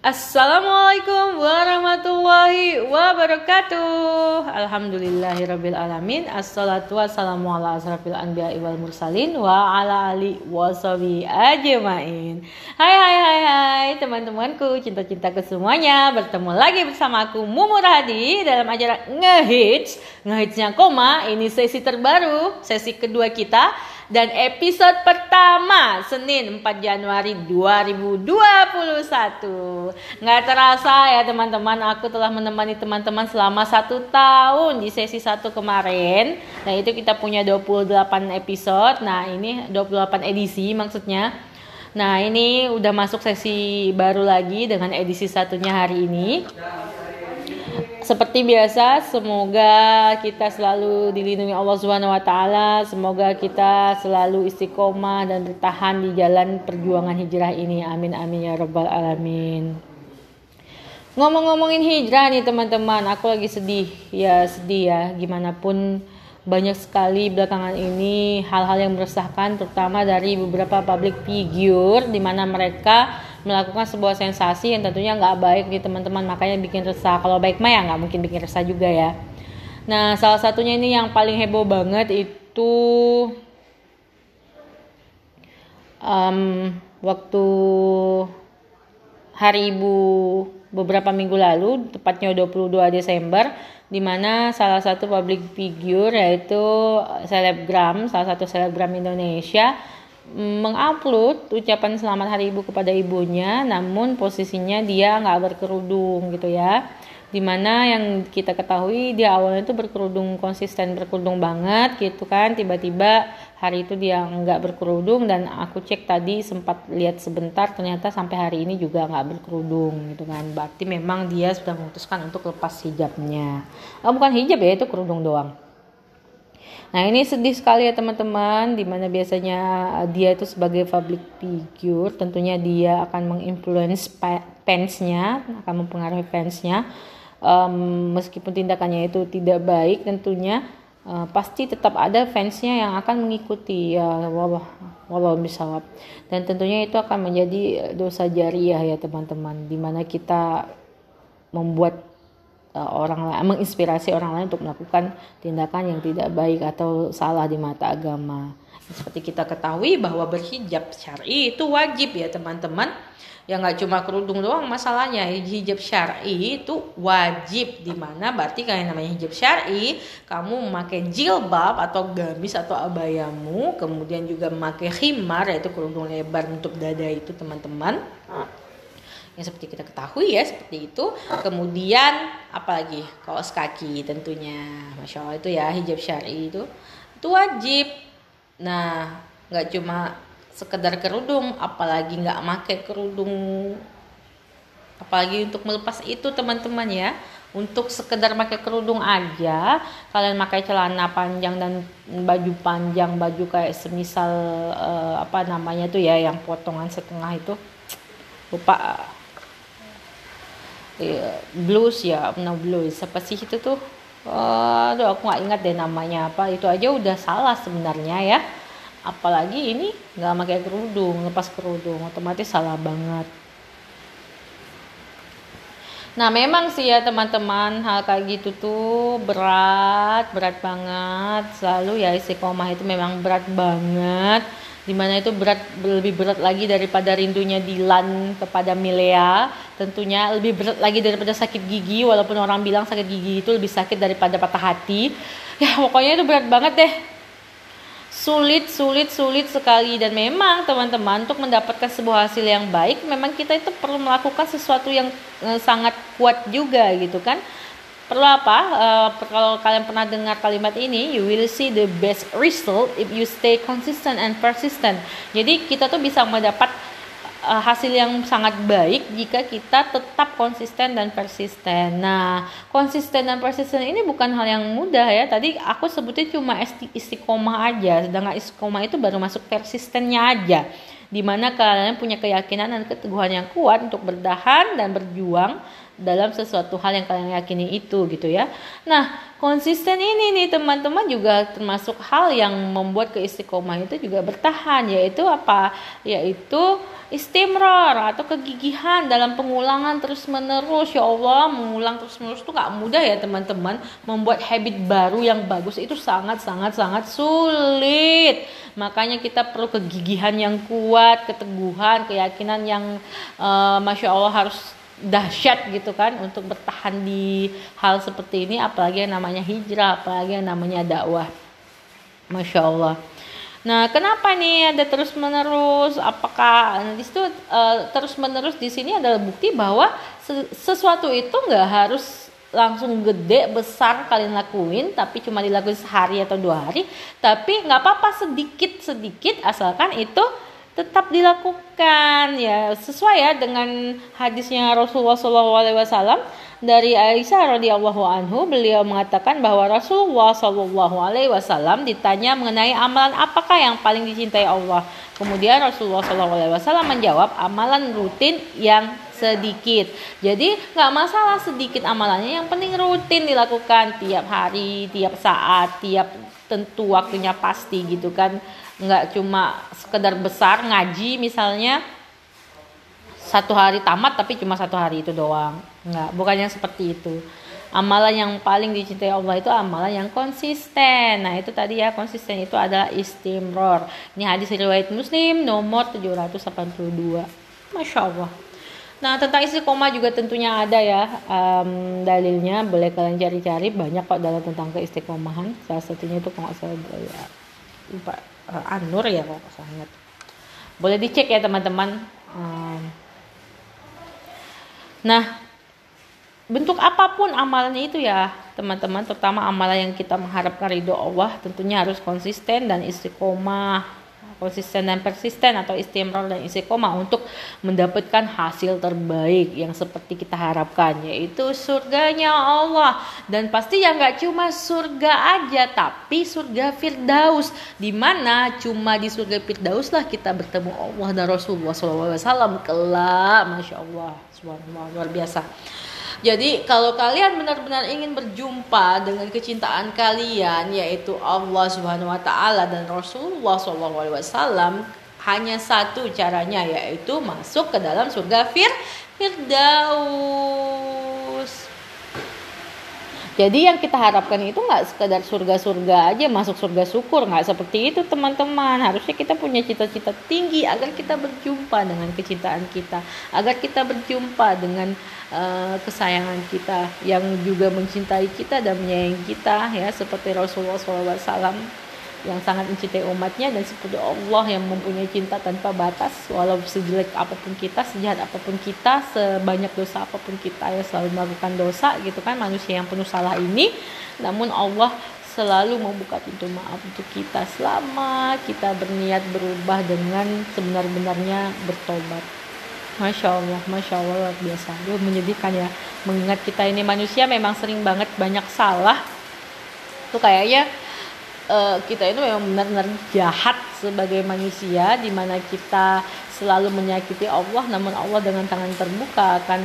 Assalamualaikum warahmatullahi wabarakatuh. Alhamdulillahirabbil alamin. Assalatu wassalamu ala asrafil anbiya wal mursalin Wa ala ali wasabi ajmain. Hai hai hai hai teman-temanku Cinta-cintaku semuanya. Bertemu lagi bersama aku Mumu Rahadi Dalam acara Ngehits. Ngehitsnya koma Ini sesi terbaru Sesi kedua kita dan episode pertama Senin 4 Januari 2021 nggak terasa ya teman-teman. Aku telah menemani teman-teman selama satu tahun di sesi satu kemarin. Nah itu kita punya 28 episode. Nah ini 28 edisi maksudnya. Nah ini udah masuk sesi baru lagi dengan edisi satunya hari ini seperti biasa, semoga kita selalu dilindungi Allah Subhanahu wa taala, semoga kita selalu istiqomah dan bertahan di jalan perjuangan hijrah ini. Amin amin ya rabbal alamin. Ngomong-ngomongin hijrah nih teman-teman, aku lagi sedih. Ya sedih ya, gimana pun banyak sekali belakangan ini hal-hal yang meresahkan terutama dari beberapa public figure di mana mereka melakukan sebuah sensasi yang tentunya nggak baik di teman-teman makanya bikin resah. Kalau baik mah ya nggak mungkin bikin resah juga ya. Nah salah satunya ini yang paling heboh banget itu um, waktu hari ibu beberapa minggu lalu tepatnya 22 Desember di mana salah satu public figure yaitu selebgram salah satu selebgram Indonesia mengupload ucapan selamat hari ibu kepada ibunya namun posisinya dia nggak berkerudung gitu ya. Di mana yang kita ketahui dia awalnya itu berkerudung konsisten berkerudung banget gitu kan. Tiba-tiba hari itu dia nggak berkerudung dan aku cek tadi sempat lihat sebentar ternyata sampai hari ini juga nggak berkerudung gitu kan. Berarti memang dia sudah memutuskan untuk lepas hijabnya. Oh, bukan hijab ya itu kerudung doang Nah ini sedih sekali ya teman-teman, di mana biasanya uh, dia itu sebagai public figure, tentunya dia akan menginfluence fansnya, akan mempengaruhi fansnya, um, meskipun tindakannya itu tidak baik tentunya. Uh, pasti tetap ada fansnya yang akan mengikuti ya wallah wallah bisawab dan tentunya itu akan menjadi dosa jariah ya teman-teman di mana kita membuat uh, orang lain menginspirasi orang lain untuk melakukan tindakan yang tidak baik atau salah di mata agama. Seperti kita ketahui bahwa berhijab syar'i itu wajib ya teman-teman. Ya nggak cuma kerudung doang masalahnya hijab syar'i itu wajib di mana berarti kalian namanya hijab syar'i kamu memakai jilbab atau gamis atau abayamu kemudian juga memakai khimar yaitu kerudung lebar untuk dada itu teman-teman yang seperti kita ketahui ya seperti itu. Kemudian apalagi? Kaos kaki tentunya. Masya allah itu ya hijab syari itu. Itu wajib. Nah nggak cuma sekedar kerudung apalagi nggak pakai kerudung. Apalagi untuk melepas itu teman-teman ya. Untuk sekedar pakai kerudung aja kalian pakai celana panjang dan baju panjang baju kayak semisal uh, apa namanya tuh ya yang potongan setengah itu. Lupa blues ya no blues. Apa sih itu tuh? Uh, aduh aku nggak ingat deh namanya apa. Itu aja udah salah sebenarnya ya. Apalagi ini nggak pakai kerudung lepas kerudung. Otomatis salah banget. Nah memang sih ya teman-teman hal kayak gitu tuh berat berat banget. Selalu ya istiqomah itu memang berat banget di mana itu berat lebih berat lagi daripada rindunya Dilan kepada Milea. Tentunya lebih berat lagi daripada sakit gigi walaupun orang bilang sakit gigi itu lebih sakit daripada patah hati. Ya pokoknya itu berat banget deh. Sulit sulit sulit sekali. Dan memang teman-teman untuk mendapatkan sebuah hasil yang baik memang kita itu perlu melakukan sesuatu yang eh, sangat kuat juga gitu kan perlu apa uh, kalau kalian pernah dengar kalimat ini you will see the best result if you stay consistent and persistent jadi kita tuh bisa mendapat uh, hasil yang sangat baik jika kita tetap konsisten dan persisten. Nah, konsisten dan persisten ini bukan hal yang mudah ya. Tadi aku sebutnya cuma istiqomah aja, sedangkan istiqomah itu baru masuk persistennya aja. Di mana kalian punya keyakinan dan keteguhan yang kuat untuk berdahan dan berjuang dalam sesuatu hal yang kalian yakini itu gitu ya. Nah, konsisten ini nih teman-teman juga termasuk hal yang membuat keistiqomah itu juga bertahan yaitu apa? Yaitu istimror atau kegigihan dalam pengulangan terus menerus ya Allah mengulang terus menerus itu gak mudah ya teman-teman membuat habit baru yang bagus itu sangat sangat sangat sulit makanya kita perlu kegigihan yang kuat keteguhan keyakinan yang uh, masya Allah harus dahsyat gitu kan untuk bertahan di hal seperti ini apalagi yang namanya hijrah apalagi yang namanya dakwah. Masya Allah. Nah kenapa nih ada terus menerus apakah nah, di situ uh, terus menerus di sini adalah bukti bahwa sesuatu itu nggak harus langsung gede besar kalian lakuin tapi cuma dilakuin sehari atau dua hari tapi nggak apa-apa sedikit sedikit asalkan itu tetap dilakukan ya sesuai ya dengan hadisnya Rasulullah SAW dari Aisyah radhiyallahu anhu beliau mengatakan bahwa Rasulullah wasallam ditanya mengenai amalan apakah yang paling dicintai Allah. Kemudian Rasulullah wasallam menjawab amalan rutin yang sedikit. Jadi nggak masalah sedikit amalannya, yang penting rutin dilakukan tiap hari, tiap saat, tiap tentu waktunya pasti gitu kan nggak cuma sekedar besar ngaji misalnya satu hari tamat tapi cuma satu hari itu doang. Nggak bukan yang seperti itu. Amalan yang paling dicintai Allah itu amalan yang konsisten. Nah itu tadi ya konsisten itu adalah istimror. Ini hadis riwayat muslim nomor 782 masya Allah. Nah tentang istiqomah juga tentunya ada ya um, dalilnya. Boleh kalian cari-cari banyak kok dalam tentang keistiqomahan. Salah satunya itu kalau saya ya, uh, Anur ya kalau saya ingat. Boleh dicek ya teman-teman. Um, nah, bentuk apa pun amalannya itu ya teman-teman, terutama amalan yang kita mengharapkan ridho Allah tentunya harus konsisten dan istiqomah konsisten dan persisten atau istimror dan istiqomah untuk mendapatkan hasil terbaik yang seperti kita harapkan yaitu surganya Allah. Dan pasti yang nggak cuma surga aja tapi surga Firdaus di mana cuma di surga Firdaus lah kita bertemu Allah dan Rasulullah SAW kelak. Masya Allah luar biasa jadi kalau kalian benar-benar ingin berjumpa dengan kecintaan kalian yaitu Allah Subhanahu wa taala dan Rasulullah SAW hanya satu caranya yaitu masuk ke dalam surga Fir Firdaus. Jadi yang kita harapkan itu nggak sekedar surga-surga aja masuk surga syukur nggak seperti itu teman-teman. Harusnya kita punya cita-cita tinggi agar kita berjumpa dengan kecintaan kita, agar kita berjumpa dengan uh, kesayangan kita yang juga mencintai kita dan menyayangi kita ya seperti Rasulullah SAW yang sangat mencintai umatnya dan seperti Allah yang mempunyai cinta tanpa batas walau sejelek apa pun kita sejahat apa pun kita sebanyak dosa apa pun kita ya selalu melakukan dosa gitu kan manusia yang penuh salah ini namun Allah selalu membuka pintu maaf untuk kita selama kita berniat berubah dengan sebenar-benarnya bertobat Masya Allah, Masya Allah luar biasa. Itu menyedihkan ya. Mengingat kita ini manusia memang sering banget banyak salah. Tuh kayaknya uh, kita itu memang benar-benar jahat sebagai manusia di mana kita selalu menyakiti Allah namun Allah dengan tangan terbuka akan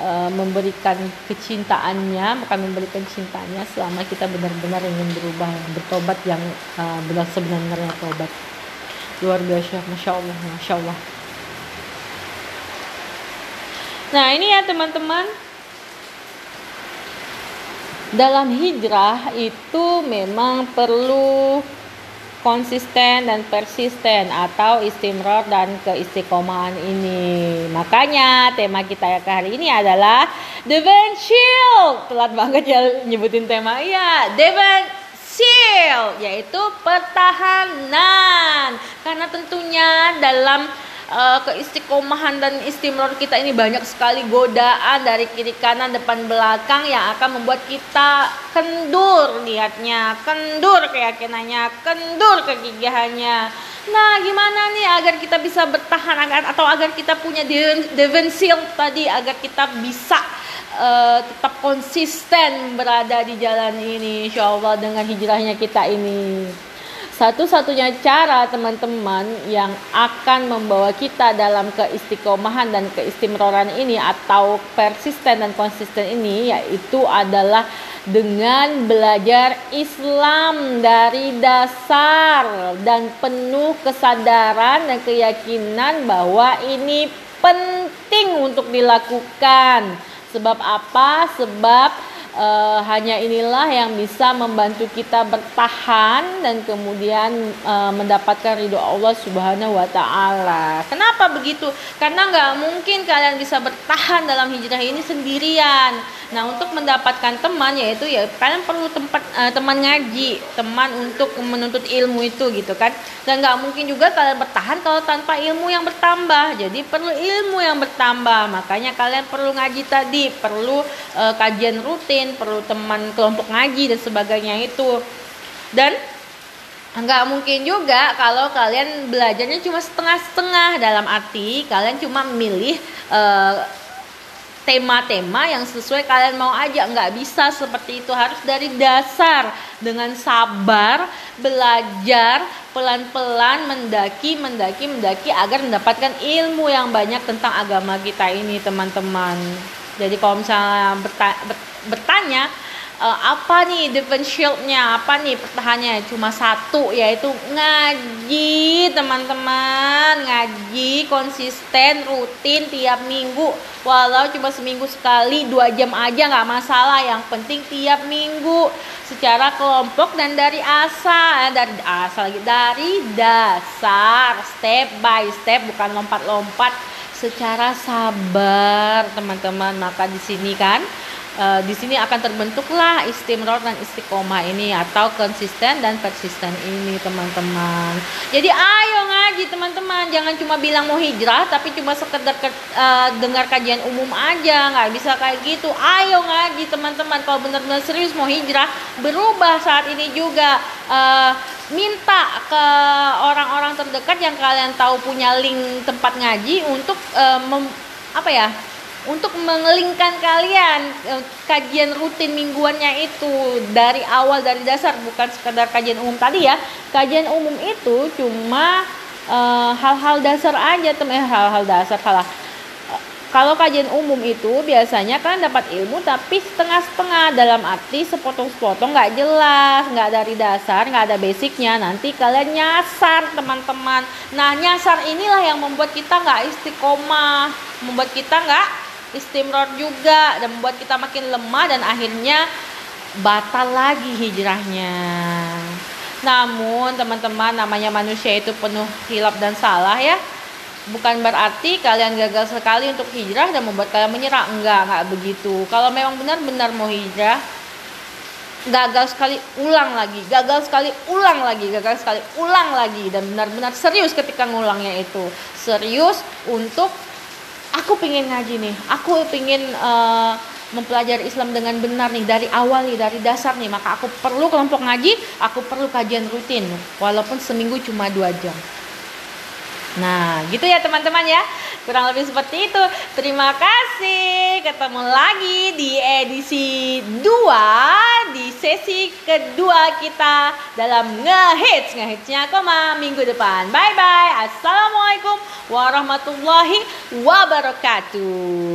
uh, memberikan kecintaannya akan memberikan cintanya selama kita benar-benar ingin berubah bertobat yang uh, benar sebenarnya tobat. Luar biasa masya Allah masya Allah. Nah ini ya teman-teman dalam hijrah itu memang perlu konsisten dan persisten atau istimror dan keistiqomahan ini. Makanya tema kita ya hari ini adalah Devon Shield. Telat banget ya nyebutin tema. Iya, Devon Shield yaitu pertahanan. Karena tentunya dalam uh, keistiqomahan dan istimror kita ini banyak sekali godaan dari kiri kanan depan belakang yang akan membuat kita kendur niatnya, kendur keyakinannya, kendur kegigihannya. Nah, gimana nih agar kita bisa bertahan agar atau agar kita punya Seal tadi agar kita bisa uh, tetap konsisten berada di jalan ini insya dengan hijrahnya kita ini satu-satunya cara teman-teman yang akan membawa kita dalam keistiqomahan dan keistimroran ini atau persisten dan konsisten ini yaitu adalah dengan belajar Islam dari dasar dan penuh kesadaran dan keyakinan bahwa ini penting untuk dilakukan. Sebab apa? Sebab uh, hanya inilah yang bisa membantu kita bertahan dan kemudian uh, mendapatkan ridho Allah Subhanahu wa taala. Kenapa begitu? Karena nggak mungkin kalian bisa bertahan dalam hijrah ini sendirian. Nah, untuk mendapatkan teman yaitu ya kalian perlu tempat uh, teman ngaji, teman untuk menuntut ilmu itu gitu kan. Dan nggak mungkin juga kalian bertahan kalau tanpa ilmu yang bertambah. Jadi perlu ilmu yang bertambah. Makanya kalian perlu ngaji tadi, perlu uh, kajian rutin, perlu teman kelompok ngaji dan sebagainya itu. Dan nggak mungkin juga kalau kalian belajarnya cuma setengah-setengah dalam arti kalian cuma milih uh, tema-tema yang sesuai kalian mau aja. Nggak bisa seperti itu. Harus dari dasar. Dengan sabar belajar pelan-pelan mendaki mendaki mendaki agar mendapatkan ilmu yang banyak tentang agama kita ini teman-teman. Jadi kalau misalnya bertanya uh, apa nih defense shieldnya? Apa nih pertahannya? Cuma satu yaitu ngaji teman-teman. Ngaji konsisten rutin tiap minggu. Walau cuma seminggu sekali dua jam aja nggak masalah. Yang penting tiap minggu. Secara kelompok dan dari asal. Eh, dari asal lagi. Dari dasar. Step by step bukan lompat-lompat. Secara sabar teman-teman. Maka di sini kan uh, di sini akan terbentuklah istimror dan istiqomah ini atau konsisten dan persisten ini teman-teman. Jadi ayo ngaji teman-teman, jangan cuma bilang mau hijrah tapi cuma sekedar ke, uh, dengar kajian umum aja, nggak bisa kayak gitu. Ayo ngaji teman-teman kalau benar-benar serius mau hijrah, berubah saat ini juga uh, minta ke orang-orang terdekat yang kalian tahu punya link tempat ngaji untuk uh, mem, apa ya untuk mengelingkan kalian eh, kajian rutin mingguannya itu dari awal dari dasar bukan sekedar kajian umum tadi ya kajian umum itu cuma eh, hal-hal uh, dasar aja teman eh, hal-hal dasar salah kalau kajian umum itu biasanya kan dapat ilmu tapi setengah-setengah dalam arti sepotong-sepotong nggak jelas, nggak dari dasar, nggak ada basicnya. Nanti kalian nyasar teman-teman. Nah nyasar inilah yang membuat kita nggak istiqomah, membuat kita nggak istimror juga dan membuat kita makin lemah dan akhirnya batal lagi hijrahnya. Namun teman-teman namanya manusia itu penuh hilap dan salah ya. Bukan berarti kalian gagal sekali untuk hijrah dan membuat kalian menyerah. Enggak, enggak begitu. Kalau memang benar-benar mau hijrah, gagal sekali ulang lagi, gagal sekali ulang lagi, gagal sekali ulang lagi dan benar-benar serius ketika ngulangnya itu. Serius untuk aku pengen ngaji nih. Aku pengen uh, mempelajari Islam dengan benar nih dari awal nih dari dasar nih. Maka aku perlu kelompok ngaji aku perlu kajian rutin. Walaupun seminggu cuma dua jam Nah, gitu ya teman-teman ya. Kurang lebih seperti itu. Terima kasih. Ketemu lagi di edisi 2 di sesi kedua kita dalam ngehits. Ngehitsnya koma minggu depan. Bye bye. Assalamualaikum warahmatullahi wabarakatuh.